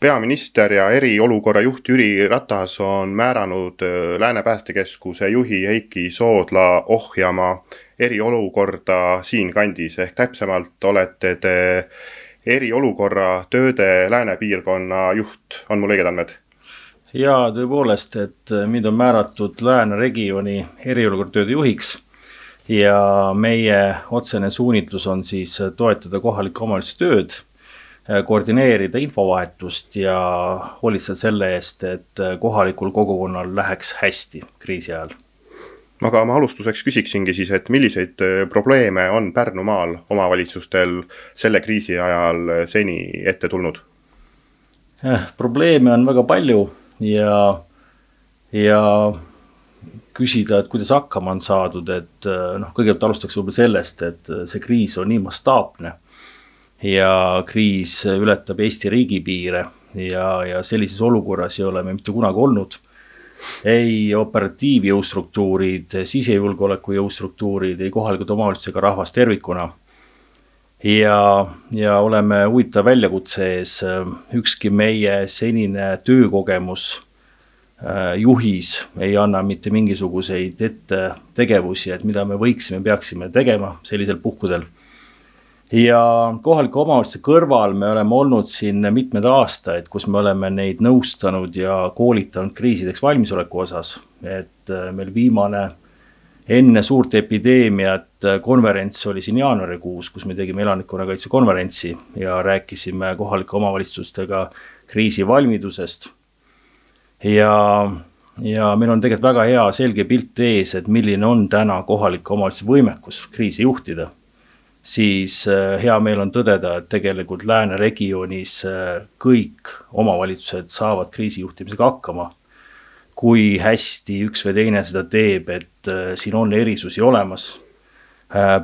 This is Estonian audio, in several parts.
peaminister ja eriolukorra juht Jüri Ratas on määranud äh, Lääne päästekeskuse juhi Heiki Soodla ohjama eriolukorda siinkandis, ehk täpsemalt olete te eriolukorra tööde Lääne piirkonna juht, on mul õiged andmed? jaa, tõepoolest, et mind on määratud Lääne regiooni eriolukorra tööde juhiks ja meie otsene suunitlus on siis toetada kohalike omavalitsuste tööd. Äh, koordineerida infovahetust ja hoolitseda selle eest, et äh, kohalikul kogukonnal läheks hästi kriisi ajal. aga ma alustuseks küsiksingi siis, et milliseid äh, probleeme on Pärnumaal omavalitsustel selle kriisi ajal seni ette tulnud? probleeme on väga palju ja, ja küsida, et kuidas hakkama on saadud, et noh, kõigepealt alustaks võib-olla sellest, et see kriis on nii mastaapne ja kriis ületab Eesti riigipiire ja, ja sellises olukorras ei ole me mitte kunagi olnud. ei operatiivjõustruktuurid, sisejulgeoleku jõustruktuurid, ei kohalikud omavalitsused ega rahvas tervikuna. ja, ja oleme huvitava väljakutse ees, ükski meie senine töökogemus äh, juhis ei anna mitte mingisuguseid ette tegevusi, et mida me võiksime, peaksime tegema sellisel puhkudel ja kohaliku omavalitsuse kõrval me oleme olnud siin mitmeid aastaid, kus me oleme neid nõustanud ja koolitanud kriisideks valmisoleku osas. et äh, meil viimane enne suurt epideemiat äh, konverents oli siin jaanuarikuus, kus me tegime elanikkonnakaitse konverentsi ja rääkisime kohalike omavalitsustega kriisivalmidusest. ja, ja meil on tegelikult väga hea selge pilt ees, et milline on täna kohalike omavalitsuste võimekus kriisi juhtida siis äh, hea meel on tõdeda, et tegelikult lääne regioonis äh, kõik omavalitsused saavad kriisijuhtimisega hakkama. kui hästi üks või teine seda teeb, et äh, siin on erisusi olemas.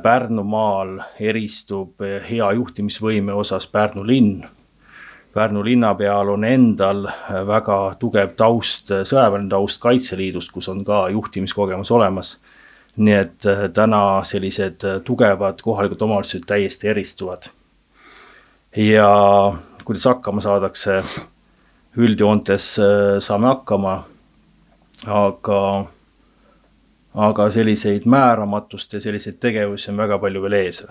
Pärnumaal eristub hea juhtimisvõime osas Pärnu linn. Pärnu linna peal on endal väga tugev taust, sõjaväeline taust Kaitseliidust, kus on ka juhtimiskogemus olemas nii et äh, täna sellised äh, tugevad kohalikud omavalitsused täiesti eristuvad. ja kuidas hakkama saadakse, üldjoontes äh, saame hakkama, aga, aga selliseid määramatust ja selliseid tegevusi on väga palju veel ees.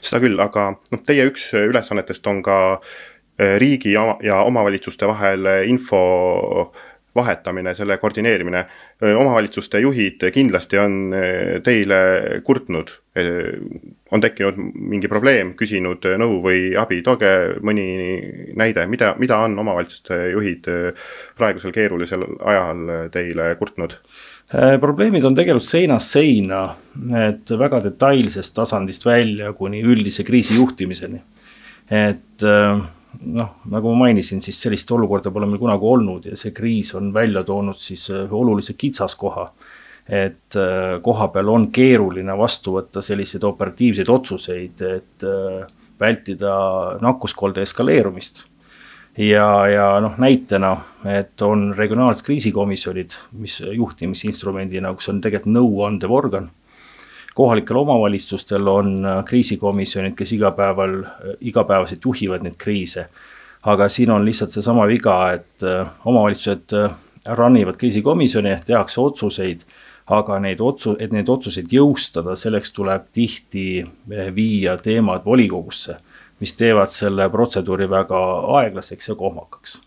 seda küll, aga noh, teie üks ülesannetest on ka riigi ja, ja omavalitsuste vahel info vahetamine, selle koordineerimine. omavalitsuste juhid kindlasti on teile kurtnud, on tekkinud mingi probleem, küsinud nõu või abi, tooge mõni näide, mida, mida on omavalitsuste juhid praegusel keerulisel ajal teile kurtnud? probleemid on tegelikult seinast seina, et väga detailsest tasandist välja kuni üldise kriisi juhtimiseni. et äh, noh, nagu ma mainisin, siis sellist olukorda pole meil kunagi olnud ja see kriis on välja toonud siis ühe äh, olulise kitsaskoha. et äh, koha peal on keeruline vastu võtta selliseid operatiivseid otsuseid, et äh, vältida nakkuskolde eskaleerumist ja, ja noh, näitena, et on regionaalsed kriisikomisjonid, mis juhtimisinstrumendina, kus on tegelikult nõuandev organ kohalikel omavalitsustel on äh, kriisikomisjonid, kes igapäeval, äh, igapäevaselt juhivad neid kriise. aga siin on lihtsalt seesama viga, et äh, omavalitsused run ivad kriisikomisjoni, tehakse otsuseid aga neid otsu-, et neid otsuseid jõustada, selleks tuleb tihti viia teemad volikogusse, mis teevad selle protseduuri väga aeglaseks ja kohmakaks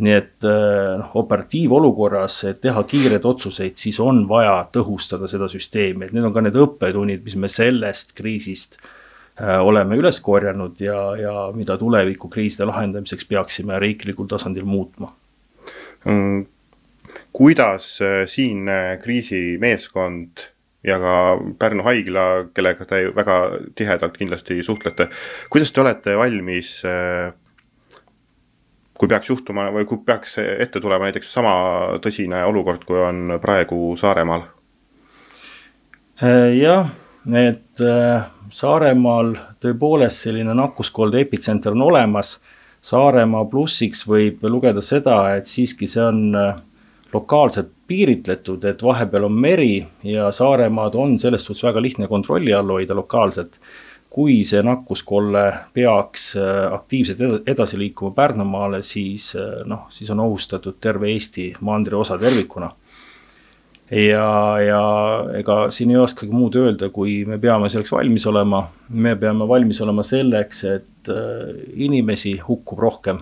nii et äh, noh, operatiivolukorras, et teha kiireid otsuseid, siis on vaja tõhustada seda süsteemi, et need on ka need õppetunnid, mis me sellest kriisist äh, oleme üles korjanud ja, ja mida tulevikukriiside lahendamiseks peaksime riiklikul tasandil muutma mm,. kuidas äh, siin kriisimeeskond ja ka Pärnu haigla, kellega te väga tihedalt kindlasti suhtlete, kuidas te olete valmis kui peaks juhtuma või kui peaks ette tulema näiteks sama tõsine olukord, kui on praegu Saaremaal? Äh, jah, et äh, Saaremaal tõepoolest selline nakkuskolde epitsenter on olemas. Saaremaa plussiks võib lugeda seda, et siiski see on äh, lokaalselt piiritletud, et vahepeal on meri ja Saaremaad on selles suhtes väga lihtne kontrolli all hoida lokaalselt kui see nakkuskolle peaks aktiivselt edasi liikuma Pärnumaale, siis noh, siis on ohustatud terve Eesti mandriosa tervikuna ja, ja ega siin ei oskagi muud öelda, kui me peame selleks valmis olema. me peame valmis olema selleks, et äh, inimesi hukkub rohkem.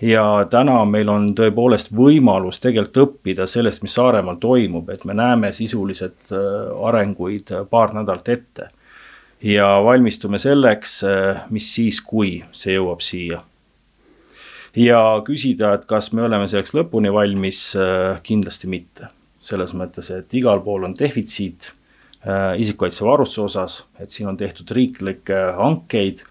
ja täna meil on tõepoolest võimalus tegelikult õppida sellest, mis Saaremaal toimub, et me näeme sisuliselt äh, arenguid paar nädalat ette. Ja valmistume selleks, äh, mis siis, kui see jõuab siia ja küsida, et kas me oleme selleks lõpuni valmis, kindlasti mitte selles mõttes, et igal pool on defitsiit äh, isikukaitsevarustuse osas, et siin on tehtud riiklikke hankeid.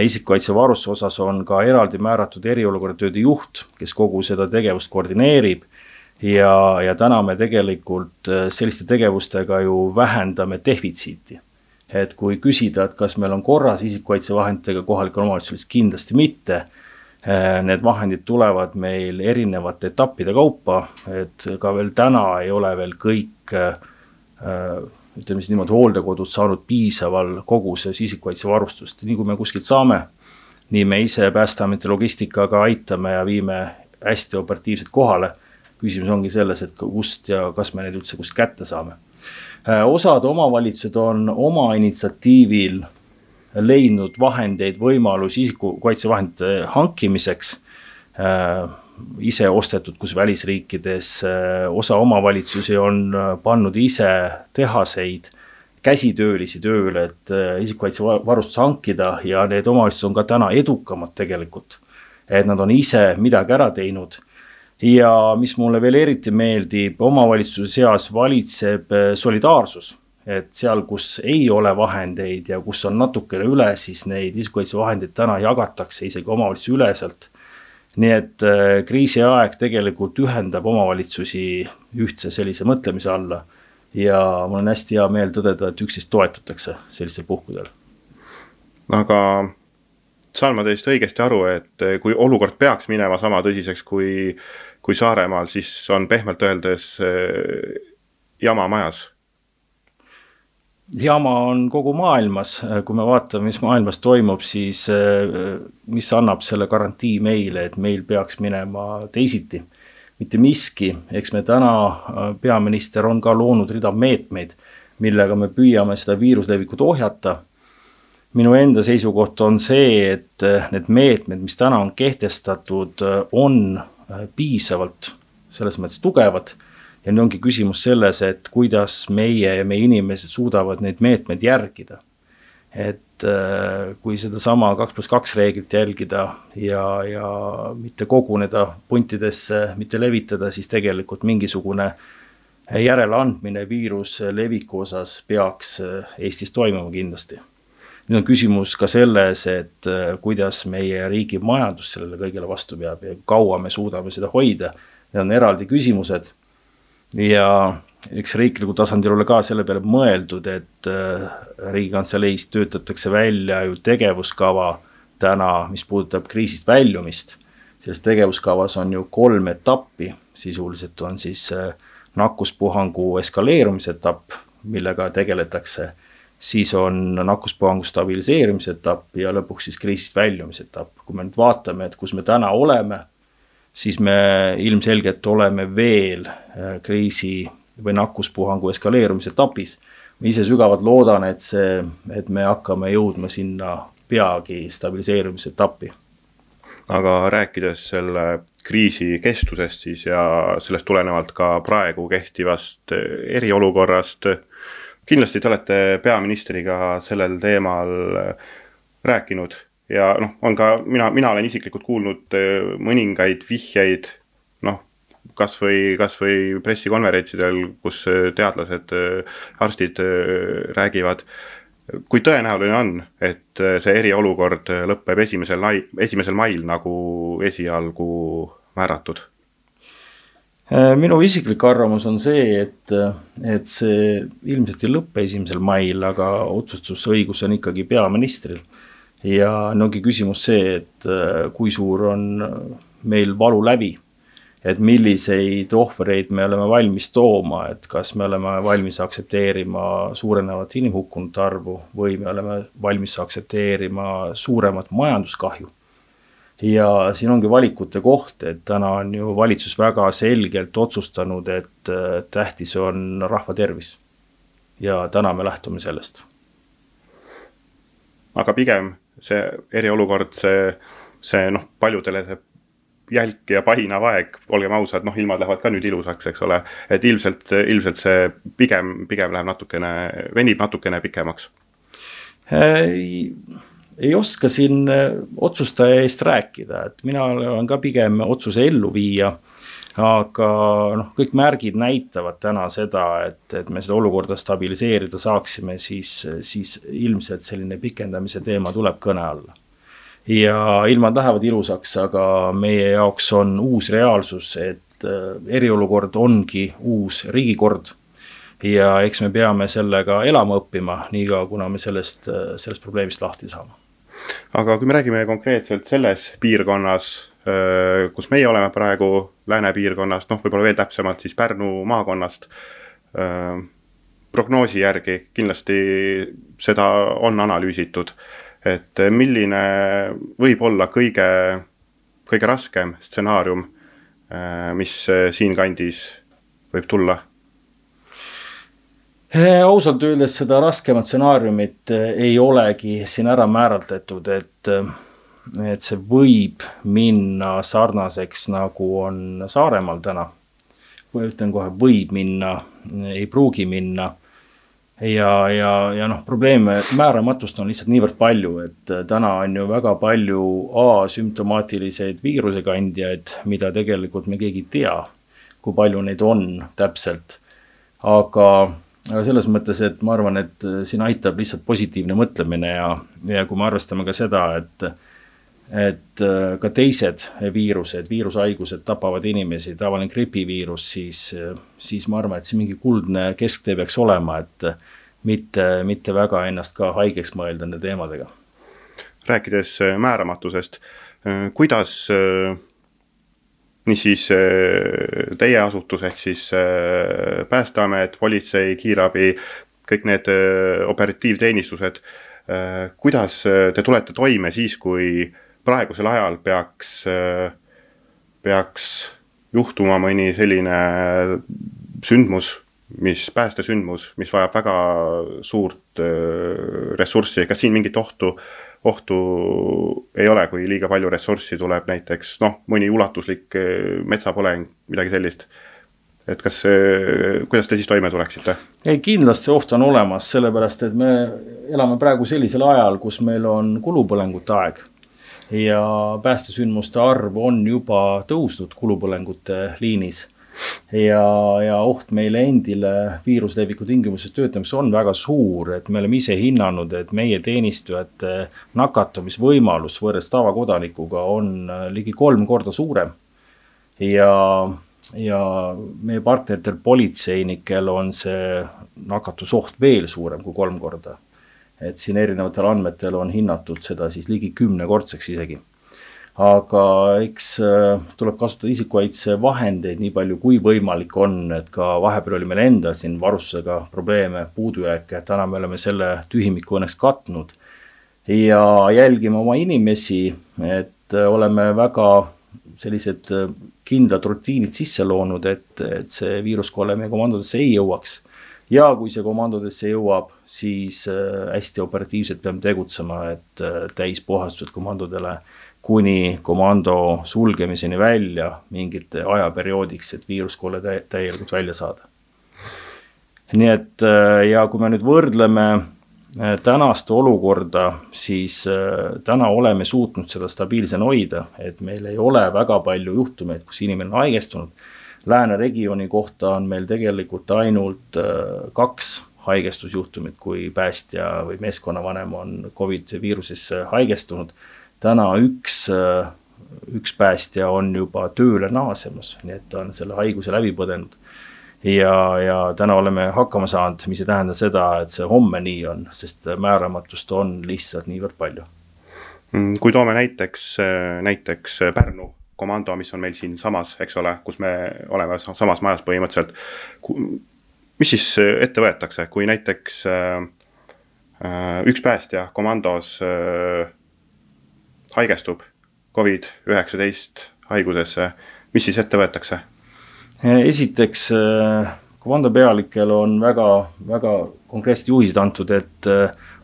isikukaitsevarustuse osas on ka eraldi määratud eriolukorra tööde juht, kes kogu seda tegevust koordineerib. ja, ja täna me tegelikult selliste tegevustega ju vähendame defitsiiti. Et kui küsida, et kas meil on korras isikukaitsevahenditega kohalikel omavalitsustel, kindlasti mitte Äh, need vahendid tulevad meil erinevate etappide kaupa, et ka veel täna ei ole veel kõik äh, ütleme siis niimoodi, hooldekodud saanud piisaval koguses isikukaitsevarustust, nii kui me kuskilt saame, nii me ise Päästeameti logistikaga aitame ja viime hästi operatiivselt kohale. küsimus ongi selles, et kust ja kas me neid üldse kuskilt kätte saame. Äh, osad omavalitsused on oma initsiatiivil leidnud vahendeid, võimalusi isikukaitsevahendite hankimiseks äh, ise ostetud, kus välisriikides äh, osa omavalitsusi on pannud ise tehaseid, käsitöölisi tööle, et isikukaitsevarustust hankida ja need omavalitsused on ka täna edukamad tegelikult. et nad on ise midagi ära teinud. Ja mis mulle veel eriti meeldib, omavalitsuse seas valitseb solidaarsus et seal, kus ei ole vahendeid ja kus on natukene üle, siis neid isikukaitsevahendeid täna jagatakse isegi omavalitsuse üleselt. nii et äh, kriisiaeg tegelikult ühendab omavalitsusi ühtse sellise mõtlemise alla. ja mul on hästi hea meel tõdeda, et üksteist toetatakse sellistel puhkudel. aga saan ma teist õigesti aru, et äh, kui olukord peaks minema sama tõsiseks kui, kui Saaremaal, siis on pehmelt öeldes äh, jama majas jama on kogu maailmas, kui me vaatame, mis maailmas toimub, siis eh, mis annab selle garantii meile, et meil peaks minema teisiti. mitte miski, eks me täna, eh, peaminister on ka loonud rida meetmeid, millega me püüame seda viiruslevikut ohjata. Minu enda seisukoht on see, et eh, need meetmed, mis täna on kehtestatud, on piisavalt selles mõttes tugevad ja nüüd ongi küsimus selles, et kuidas meie ja meie inimesed suudavad neid meetmeid järgida. et kui sedasama kaks pluss kaks reeglit jälgida ja, ja mitte koguneda puntidesse, mitte levitada, siis tegelikult mingisugune järeleandmine viiruse leviku osas peaks Eestis toimuma kindlasti. Nüüd on küsimus ka selles, et äh, kuidas meie riigi majandus sellele kõigele vastu peab ja kaua me suudame seda hoida. Need on eraldi küsimused ja eks riiklikul tasandil ole ka selle peale mõeldud, et äh, riigikantseleis töötatakse välja ju tegevuskava täna, mis puudutab kriisist väljumist. selles tegevuskavas on ju kolm etappi, sisuliselt on siis äh, nakkuspuhangu eskaleerumise etapp, millega tegeletakse. Siis on nakkuspuhangu stabiliseerimise etapp ja lõpuks siis kriisist väljumise etapp. kui me nüüd vaatame, et kus me täna oleme siis me ilmselgelt oleme veel äh, kriisi või nakkuspuhangu eskaleerumise etapis. ma ise sügavalt loodan, et see, et me hakkame jõudma sinna peagi stabiliseerumise etappi. aga rääkides selle kriisi kestusest siis ja sellest tulenevalt ka praegu kehtivast eriolukorrast. Kindlasti te olete peaministriga sellel teemal äh, rääkinud ja noh, on ka mina, mina olen isiklikult kuulnud äh, mõningaid vihjeid, noh, kasvõi, kasvõi pressikonverentsidel, kus äh, teadlased, arstid räägivad. kui tõenäoline on, et see eriolukord lõpeb esimesel esimesel mail, nagu esialgu määratud? Minu isiklik arvamus on see, et, et see ilmselt ei lõpe esimesel mail, aga otsustusõigus on ikkagi peaministril ja no ongi küsimus see, et äh, kui suur on meil valulävi. et milliseid ohvreid me oleme valmis tooma, et kas me oleme valmis aktsepteerima suurenevat inimhukkunute arvu või me oleme valmis aktsepteerima suuremat majanduskahju. Ja siin ongi valikute koht, et täna on ju valitsus väga selgelt otsustanud, et tähtis on rahva tervis. ja täna me lähtume sellest. aga pigem see eriolukord, see, see noh, paljudele see jälk ja pahinav aeg, olgem ausad, noh, ilmad lähevad ka nüüd ilusaks, eks ole. et ilmselt, ilmselt see pigem, pigem läheb natukene, venib natukene pikemaks ei, oska siin äh, otsustaja eest rääkida, et mina olen ka pigem otsuse elluviija aga noh, kõik märgid näitavad täna seda, et, et me seda olukorda stabiliseerida saaksime, siis, siis ilmselt selline pikendamise teema tuleb kõne alla ja ilmad lähevad ilusaks, aga meie jaoks on uus reaalsus, et äh, eriolukord ongi uus riigikord. ja eks me peame sellega elama õppima, niikaua kuna me sellest, äh, sellest probleemist lahti saame. Aga kui me räägime konkreetselt selles piirkonnas, kus meie oleme praegu, lääne piirkonnast, noh, võib-olla veel täpsemalt siis Pärnu maakonnast prognoosi järgi kindlasti seda on analüüsitud et milline võib olla kõige, kõige raskem stsenaarium, mis siinkandis võib tulla? Ausalt öeldes seda raskemat stsenaariumit ei olegi siin ära määratletud, et, et see võib minna sarnaseks, nagu on Saaremaal täna. ütlen kohe, võib minna, ei pruugi minna ja, ja, ja noh, probleeme, määramatust on lihtsalt niivõrd palju, et täna on ju väga palju asümptomaatiliseid viirusekandjaid, mida tegelikult me keegi ei tea, kui palju neid on täpselt. aga selles mõttes, et ma arvan, et äh, siin aitab lihtsalt positiivne mõtlemine ja, ja kui me arvestame ka seda, et et äh, ka teised viirused, viirushaigused tapavad inimesi, tavaline gripiviirus, siis, siis ma arvan, et see mingi kuldne kesktee peaks olema, et mitte, mitte väga ennast ka haigeks mõelda nende teemadega. rääkides äh, määramatusest, äh, kuidas niisiis teie asutus ehk siis Päästeamet, politsei, kiirabi, kõik need operatiivteenistused, kuidas te tulete toime siis, kui praegusel ajal peaks, peaks juhtuma mõni selline sündmus, mis, päästesündmus, mis vajab väga suurt äh, ressurssi, kas siin mingit ohtu, ohtu ei ole, kui liiga palju ressurssi tuleb näiteks noh, mõni ulatuslik äh, metsapõleng, midagi sellist et kas, kuidas te siis toime tuleksite? ei, kindlasti oht on olemas, sellepärast et me elame praegu sellisel ajal, kus meil on kulupõlengute aeg ja päästesündmuste arv on juba tõusnud kulupõlengute liinis. Ja, ja oht meile endile viiruse leviku tingimustes töötamiseks on väga suur, et me oleme ise hinnanud, et meie teenistujate nakatumisvõimalus võrreldes tavakodanikuga on ligi kolm korda suurem. ja, ja meie partneritel politseinikel on see nakatusoht veel suurem kui kolm korda et siin erinevatel andmetel on hinnatud seda siis ligi kümnekordseks isegi. Aga eks äh, tuleb kasutada isikukaitsevahendeid nii palju, kui võimalik on, et ka vahepeal oli meil endal siin varustusega probleeme, puudujääke, täna me oleme selle tühimiku õnneks katnud. ja jälgime oma inimesi, et äh, oleme väga sellised äh, kindlad rutiinid sisse loonud, et, et see viiruskolle meie komandodesse ei jõuaks ja kui see komandodesse jõuab, siis äh, hästi operatiivselt peame tegutsema, et äh, täispuhastused komandodele kuni komando sulgemiseni välja mingit ajaperioodiks, et viiruskolle tä täielikult välja saada. nii et äh, ja kui me nüüd võrdleme tänast olukorda, siis täna oleme suutnud seda stabiilsena hoida, et meil ei ole väga palju juhtumeid, kus inimene on haigestunud lääne regiooni kohta on meil tegelikult ainult äh, kaks haigestusjuhtumit, kui päästja või meeskonnavanem on Covid viirusesse haigestunud. Täna üks, äh, üks päästja on juba tööle naasemas, nii et ta on selle haiguse läbi põdenud. ja, ja täna oleme hakkama saanud, mis ei tähenda seda, et see homme nii on, sest määramatust on lihtsalt niivõrd palju. Mm, kui toome näiteks, näiteks Pärnu komando, mis on meil siinsamas, eks ole, kus me oleme samas majas põhimõtteliselt. mis siis ette võetakse, kui näiteks äh, üks päästja komandos äh, haigestub Covid üheksateist haigusesse, mis siis ette võetakse? esiteks komando pealikel on väga, väga konkreetsed juhised antud, et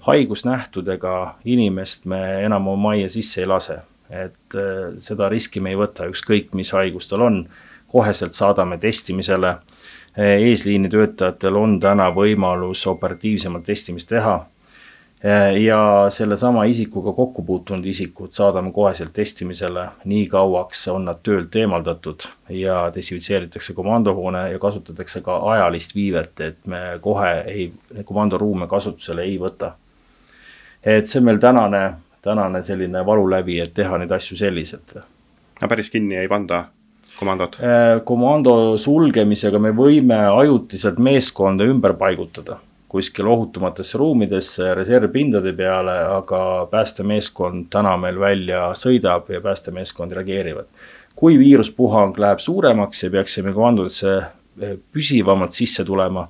haigusnähtudega inimest me enam oma majja sisse ei lase et äh, seda riski me ei võta, ükskõik mis haigus tal on, koheselt saadame testimisele. Äh, eesliini töötajatel on täna võimalus operatiivsemalt testimist teha. Äh, ja sellesama isikuga kokku puutunud isikud saadame koheselt testimisele, nii kauaks on nad töölt eemaldatud ja desinfitseeritakse komandohoone ja kasutatakse ka ajalist viivet, et me kohe ei, komandoruume kasutusele ei võta. et see on meil tänane tänane selline valulävi, et teha neid asju selliselt. no päris kinni ei panda komandot? Äh, komando sulgemisega me võime ajutiselt meeskonda ümber paigutada kuskil ohutumatesse ruumidesse, reservpindade peale, aga päästemeeskond täna meil välja sõidab ja päästemeeskond reageerivad. kui viiruspuhang läheb suuremaks ja peaksime komandodesse äh, püsivamalt sisse tulema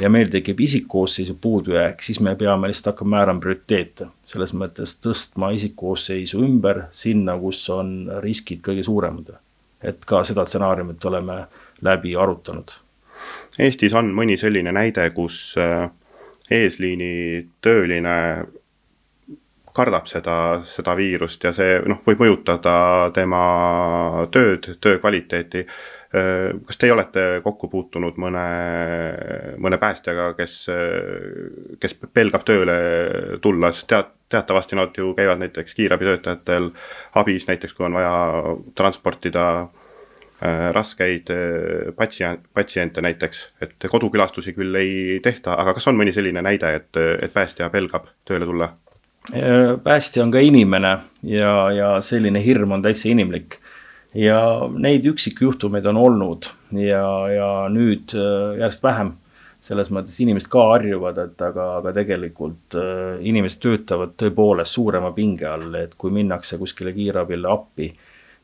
ja meil tekib isikkoosseisu puudujääk, siis me peame lihtsalt hakkama määrama prioriteete. selles mõttes tõstma isikkoosseisu ümber sinna, kus on riskid kõige suuremad. et ka seda stsenaariumit oleme läbi arutanud. Eestis on mõni selline näide, kus äh, eesliini tööline kardab seda, seda viirust ja see noh, võib mõjutada tema tööd, töö kvaliteeti. Äh, kas teie olete kokku puutunud mõne, mõne päästjaga, kes, kes pelgab tööle tulla, sest tead, teatavasti nad ju käivad näiteks kiirabitöötajatel abis, näiteks kui on vaja transportida äh, raskeid äh, patsient, patsiente näiteks, et kodukülastusi küll ei tehta, aga kas on mõni selline näide, et, et päästja pelgab tööle tulla? päästja on ka inimene ja, ja selline hirm on täitsa inimlik ja neid üksikjuhtumeid on olnud ja, ja nüüd äh, järjest vähem. selles mõttes inimesed ka harjuvad, et aga, aga tegelikult äh, inimesed töötavad tõepoolest suurema pinge all, et kui minnakse kuskile kiirabile appi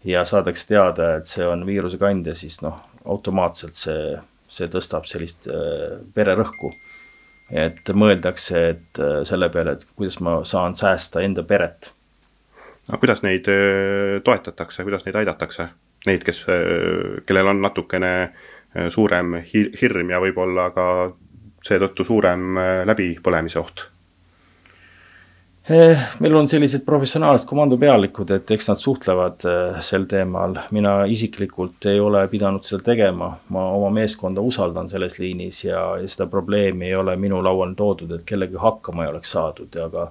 ja saadakse teada, et see on viirusekandja, siis noh, automaatselt see, see tõstab sellist äh, vererõhku. et mõeldakse, et selle peale, et kuidas ma saan säästa enda peret aga kuidas neid toetatakse, kuidas neid aidatakse? Neid, kes, kellel on natukene suurem hirm ja võib-olla ka seetõttu suurem läbipõlemise oht? Eh, meil on sellised professionaalsed komandopealikud, et eks nad suhtlevad sel teemal, mina isiklikult ei ole pidanud seda tegema, ma oma meeskonda usaldan selles liinis ja, ja seda probleemi ei ole minu lauale toodud, et kellegi hakkama ei oleks saadud, aga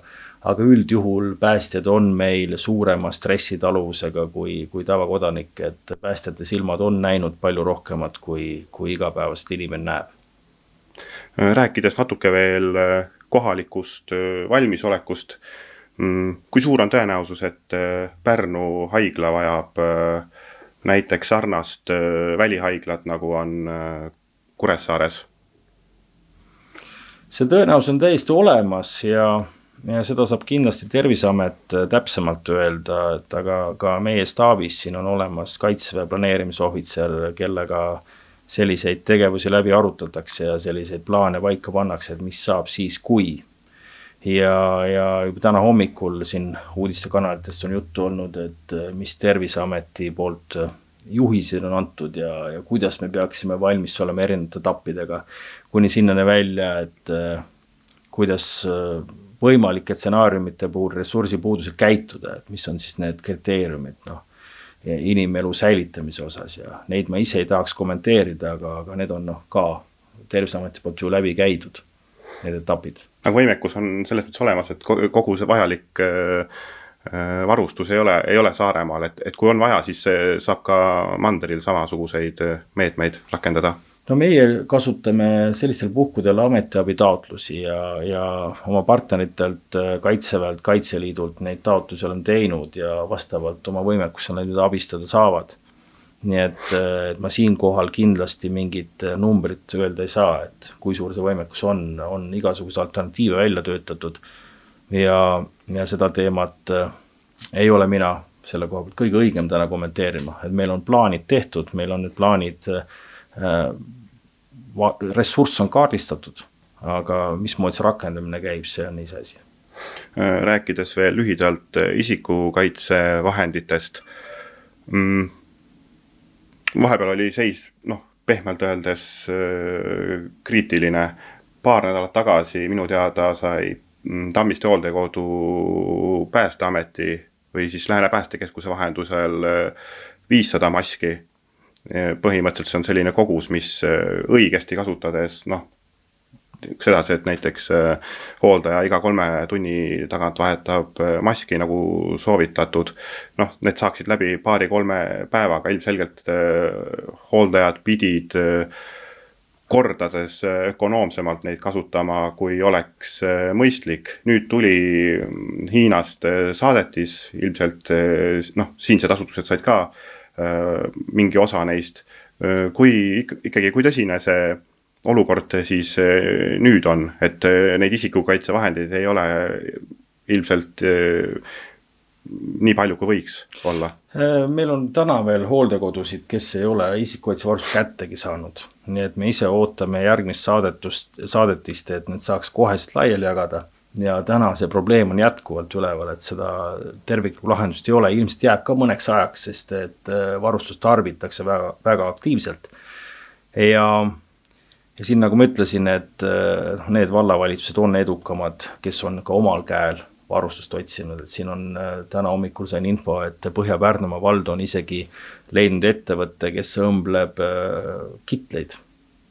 aga üldjuhul päästjad on meil suurema stressitaluvusega kui, kui tavakodanik, et päästjate silmad on näinud palju rohkemat, kui, kui igapäevaselt inimene näeb. rääkides natuke veel äh, kohalikust äh, valmisolekust, mm, kui suur on tõenäosus, et äh, Pärnu haigla vajab näiteks sarnast välihaiglat, nagu on Kuressaares? see tõenäosus on täiesti olemas ja ja seda saab kindlasti Terviseamet äh, täpsemalt öelda, et aga ka meie staabis siin on olemas kaitseväe planeerimisohvitser, kellega selliseid tegevusi läbi arutatakse ja selliseid plaane paika pannakse, et mis saab siis, kui. ja, ja juba täna hommikul siin uudistekanalitest on juttu olnud, et äh, mis Terviseameti poolt äh, juhised on antud ja, ja kuidas me peaksime valmis olema erinevate etappidega. kuni sinnani välja, et kuidas võimalike stsenaariumite puhul ressursipuudusel käituda, et mis on siis need kriteeriumid, noh. Inimelu säilitamise osas ja neid ma ise ei tahaks kommenteerida, aga, aga need on noh, ka Terviseameti poolt ju läbi käidud, need etapid. aga võimekus on selles mõttes olemas, et kogu see vajalik äh, äh, varustus ei ole, ei ole Saaremaal, et, et kui on vaja, siis saab ka mandril samasuguseid meetmeid rakendada no meie kasutame sellistel puhkudel ametiabitaotlusi ja, ja oma partneritelt Kaitseväelt, Kaitseliidult neid taotlusi olen teinud ja vastavalt oma võimekusele neid abistada saavad. nii et, et ma siinkohal kindlasti mingit numbrit öelda ei saa, et kui suur see võimekus on, on igasuguseid alternatiive välja töötatud. ja, ja seda teemat ei ole mina selle koha pealt kõige õigem täna kommenteerima, et meil on plaanid tehtud, meil on need plaanid äh,, ressurss on kaardistatud, aga mismoodi see rakendamine käib, see on iseasi. Äh, rääkides veel lühidalt äh, isikukaitsevahenditest mm,. vahepeal oli seis, noh, pehmelt öeldes äh, kriitiline. paar nädalat tagasi minu teada sai mm, Tammiste hooldekodu Päästeameti või siis Lääne päästekeskuse vahendusel viissada maski. Põhimõtteliselt see on selline kogus, mis õigesti kasutades, noh sedasi, et näiteks äh, hooldaja iga kolme tunni tagant vahetab äh, maski nagu soovitatud. noh, need saaksid läbi paari-kolme päevaga, ilmselgelt äh, hooldajad pidid kordades ökonoomsemalt neid kasutama, kui oleks mõistlik. nüüd tuli mm, Hiinast saadetis, ilmselt noh, siinsed asutused said ka mingi osa neist. kui ikkagi, kui tõsine see olukord siis eh, nüüd on, et neid isikukaitsevahendeid ei ole ilmselt nii palju, kui võiks olla? meil on täna veel hooldekodusid, kes ei ole isikukaitsevarustust kättegi saanud. nii et me ise ootame järgmist saadetust, saadetist, et need saaks koheselt laiali jagada. Ja täna see probleem on jätkuvalt üleval, et seda terviklikku lahendust ei ole, ilmselt jääb ka mõneks ajaks, sest et varustust tarbitakse väga, väga aktiivselt. ja ja siin, nagu ma ütlesin, et noh, need vallavalitsused on edukamad, kes on ka omal käel varustust otsinud, et siin on äh, täna hommikul sain info, et Põhja-Pärnumaa vald on isegi leidnud ettevõtte, kes õmbleb äh, kitleid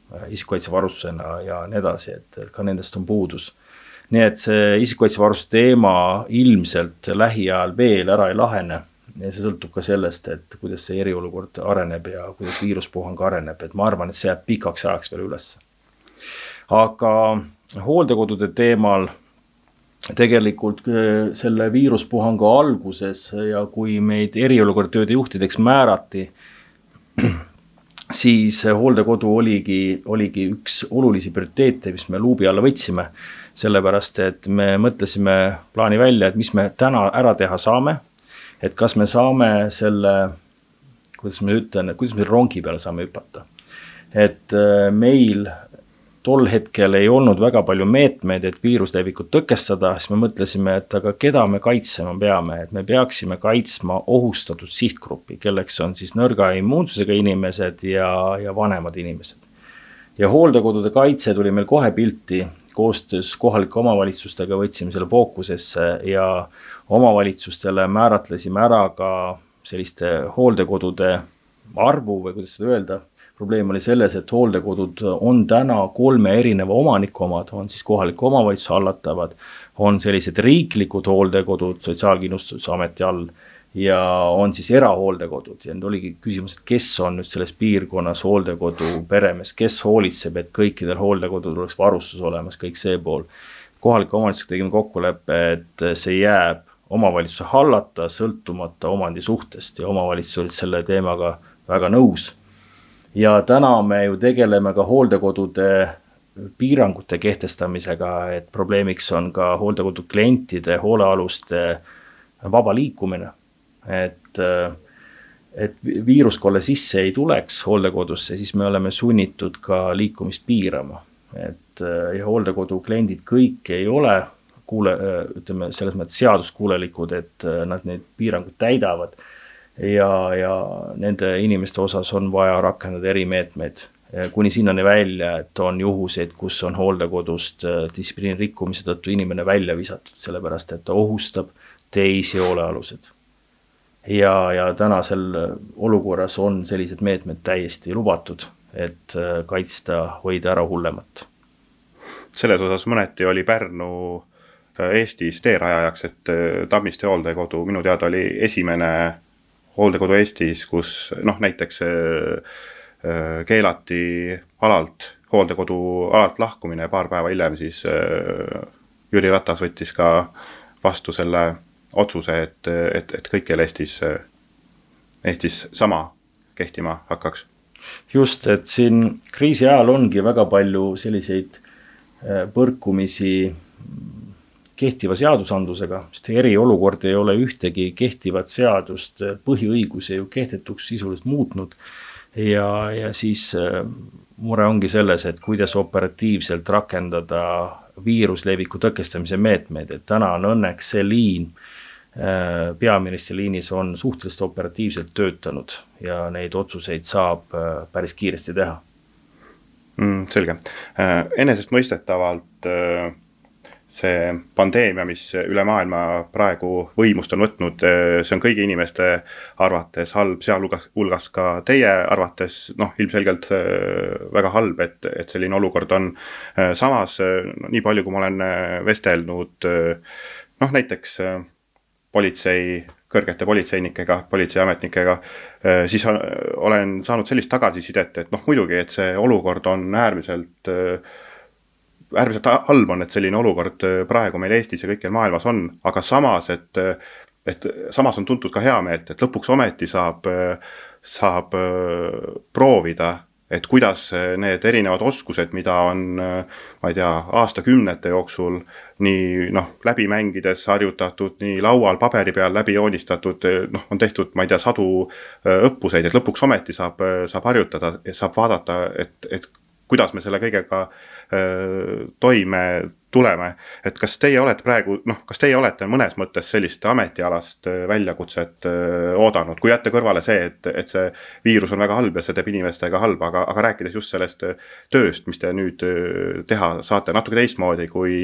isikukaitsevarustusena ja nii edasi, et ka nendest on puudus. Nii et see isikukaitsevarustuse teema ilmselt lähiajal veel ära ei lahene ja see sõltub ka sellest, et kuidas see eriolukord areneb ja kuidas viiruspuhang areneb, et ma arvan, et see jääb pikaks ajaks veel üles. aga hooldekodude teemal tegelikult äh, selle viiruspuhangu alguses ja kui meid eriolukorra tööde juhtideks määrati, siis hooldekodu oligi, oligi üks olulisi prioriteete, mis me luubi alla võtsime. Sellepärast, et me mõtlesime plaani välja, et mis me täna ära teha saame et kas me saame selle, kuidas ma ütlen, kuidas me rongi peale saame hüpata. et äh, meil tol hetkel ei olnud väga palju meetmeid, et viiruse levikut tõkestada, siis me mõtlesime, et aga keda me kaitsema peame, et me peaksime kaitsma ohustatud sihtgruppi, kelleks on siis nõrga immuunsusega inimesed ja, ja vanemad inimesed. ja hooldekodude kaitse tuli meil kohe pilti, koostöös kohalike omavalitsustega võtsime selle fookusesse ja omavalitsustele määratlesime ära ka selliste hooldekodude arvu või kuidas seda öelda. probleem oli selles, et hooldekodud on täna kolme erineva omaniku omad, on siis kohaliku omavalitsuse hallatavad, on sellised riiklikud hooldekodud Sotsiaalkindlustusameti all ja on siis erahooldekodud ja nüüd oligi küsimus, et kes on nüüd selles piirkonnas hooldekodu peremees, kes hoolitseb, et kõikidel hooldekodudel oleks varustus olemas, kõik see pool. kohalike omavalitsustega tegime kokkuleppe, et see jääb omavalitsuse hallata, sõltumata omandi suhtest ja omavalitsused olid selle teemaga väga nõus. ja täna me ju tegeleme ka hooldekodude piirangute kehtestamisega, et probleemiks on ka hooldekodu klientide, hoolealuste vaba liikumine. Et, et viiruskolle sisse ei tuleks hooldekodusse, siis me oleme sunnitud ka liikumist piirama. et ja hooldekodu kliendid kõik ei ole kuule, ütleme selles mõttes seaduskuulelikud, et äh, nad neid piiranguid täidavad. ja, ja nende inimeste osas on vaja rakendada erimeetmeid kuni sinnani välja, et on juhuseid, kus on hooldekodust äh, distsipliini rikkumise tõttu inimene välja visatud, sellepärast et ta ohustab teisi hoolealuseid. Ja, ja tänasel olukorras on sellised meetmed täiesti lubatud, et äh, kaitsta, hoida ära hullemat. selles osas mõneti oli Pärnu Eestis teerajajaks, et äh, Tammiste hooldekodu minu teada oli esimene hooldekodu Eestis, kus noh, näiteks äh, äh, keelati alalt, hooldekodu alalt lahkumine ja paar päeva hiljem siis Jüri Ratas võttis ka vastu selle otsuse, et, et, et kõikjal Eestis, Eestis sama kehtima hakkaks. just, et siin kriisi ajal ongi väga palju selliseid põrkumisi kehtiva seadusandlusega, sest eriolukord ei ole ühtegi kehtivat seadust, põhiõigusi ju kehtetuks sisuliselt muutnud. ja, ja siis mure ongi selles, et kuidas operatiivselt rakendada viirusleviku tõkestamise meetmeid, et täna on õnneks see liin äh, peaministri liinis on suhteliselt operatiivselt töötanud ja neid otsuseid saab äh, päris kiiresti teha mm,. selge, äh, enesestmõistetavalt see pandeemia, mis üle maailma praegu võimust on võtnud, see on kõigi inimeste arvates halb, sealhulgas, hulgas ka teie arvates, noh, ilmselgelt väga halb, et, et selline olukord on. samas nii palju, kui ma olen vestelnud noh, näiteks politsei, kõrgete politseinikega, politseiametnikega, siis olen saanud sellist tagasisidet, et noh, muidugi, et see olukord on äärmiselt äärmiselt halb on, et selline olukord äh, praegu meil Eestis ja kõikjal maailmas on, aga samas, et et samas on tuntud ka heameelt, et lõpuks ometi saab, saab äh, proovida, et kuidas need erinevad oskused, mida on, ma ei tea, aastakümnete jooksul nii noh, läbi mängides harjutatud, nii laual, paberi peal läbi joonistatud, noh, on tehtud, ma ei tea, sadu äh, õppuseid, et lõpuks ometi saab, saab harjutada ja saab vaadata, et, et kuidas me selle kõigega toime tuleme. et kas teie olete praegu, noh, kas teie olete mõnes mõttes sellist ametialast väljakutset oodanud, kui jätta kõrvale see, et, et see viirus on väga halb ja see teeb inimestega halba, aga, aga rääkides just sellest tööst, mis te nüüd teha saate natuke teistmoodi kui,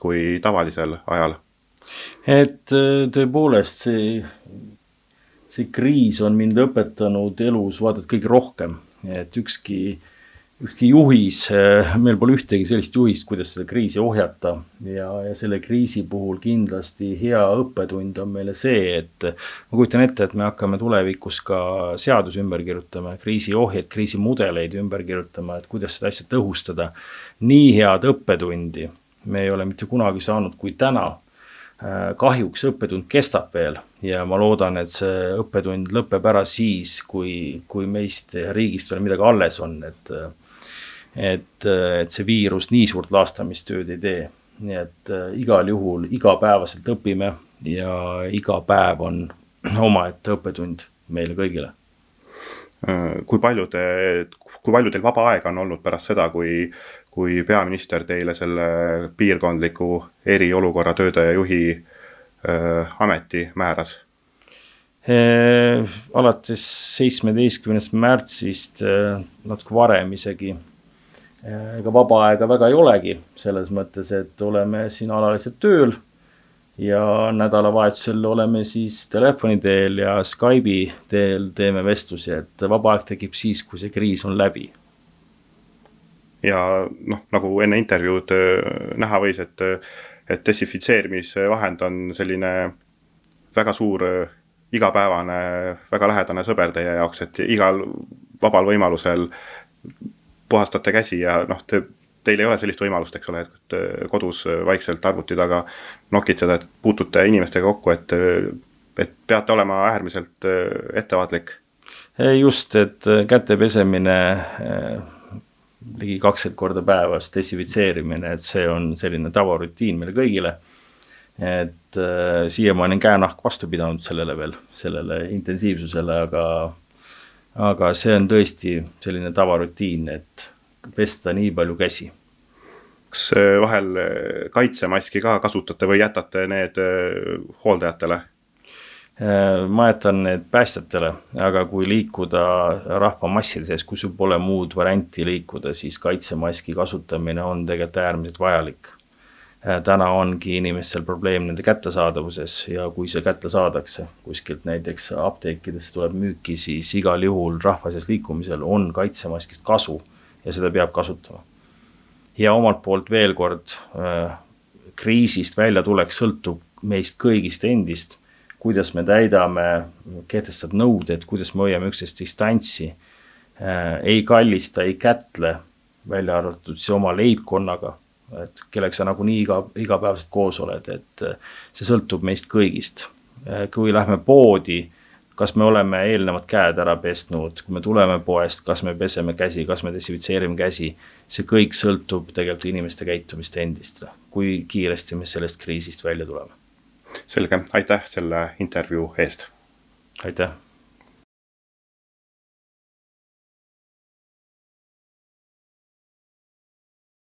kui tavalisel ajal? et tõepoolest see, see kriis on mind õpetanud elus vaata et kõige rohkem, et ükski äh, ükski juhis, äh, meil pole ühtegi sellist juhist, kuidas seda kriisi ohjata ja, ja selle kriisi puhul kindlasti hea õppetund on meile see, et ma kujutan ette, et me hakkame tulevikus ka seadusi ümber kirjutama, kriisiohjeid, kriisimudeleid ümber kirjutama, et kuidas seda asja tõhustada. nii head õppetundi me ei ole mitte kunagi saanud kui täna äh, kahjuks õppetund kestab veel ja ma loodan, et see õppetund lõpeb ära siis, kui, kui meist riigist veel midagi alles on, et et, et see viirus nii suurt laastamistööd ei tee. nii et äh, igal juhul igapäevaselt õpime ja iga päev on omaette õppetund meile kõigile. Äh, kui palju te, kui palju teil vaba aega on olnud pärast seda, kui, kui peaminister teile selle piirkondliku eriolukorra tööde juhi äh, ameti määras? alates seitsmeteistkümnest märtsist, natuke varem isegi ega vaba aega väga ei olegi, selles mõttes, et oleme siin alaliselt tööl ja nädalavahetusel oleme siis telefoni teel ja Skype'i teel teeme vestlusi, et vaba aeg tekib siis, kui see kriis on läbi. ja noh, nagu enne intervjuud äh, näha võis, et, et desinfitseerimisvahend on selline väga suur äh, igapäevane, väga lähedane sõber teie jaoks, et igal vabal võimalusel puhastate käsi ja noh, te, teil ei ole sellist võimalust, eks ole, et kodus vaikselt arvuti taga nokitseda, et puutute inimestega kokku, et, et peate olema äärmiselt ettevaatlik. just, et käte pesemine ligi kakskümmend korda päevas, desinfitseerimine, et see on selline tavarutiin meile kõigile. et äh, siiamaani on käenahk vastu pidanud sellele veel, sellele intensiivsusele, aga aga see on tõesti selline tavarutiin, et pesta nii palju käsi. kas vahel kaitsemaski ka kasutate või jätate need äh, hooldajatele? Äh, ma jätan need päästjatele, aga kui liikuda rahvamasside sees, kus pole muud varianti liikuda, siis kaitsemaski kasutamine on tegelikult äärmiselt vajalik Äh, täna ongi inimestel probleem nende kättesaadavuses ja kui see kätte saadakse kuskilt näiteks apteekidesse tuleb müüki, siis igal juhul rahva sees liikumisel on kaitsemaskist kasu ja seda peab kasutama. ja omalt poolt veel kord, äh, kriisist väljatulek sõltub meist kõigist endist, kuidas me täidame kehtestatud nõuded, kuidas me hoiame üksteist distantsi, äh, ei kallista, ei kätle, välja arvatud siis oma leibkonnaga et kellega sa nagunii iga, igapäevaselt koos oled, et äh, see sõltub meist kõigist. Äh, kui lähme poodi, kas me oleme eelnevad käed ära pesnud, kui me tuleme poest, kas me peseme käsi, kas me desinfitseerime käsi, see kõik sõltub tegelikult inimeste käitumist endist. kui kiiresti me sellest kriisist välja tuleme. selge, aitäh selle intervjuu eest. aitäh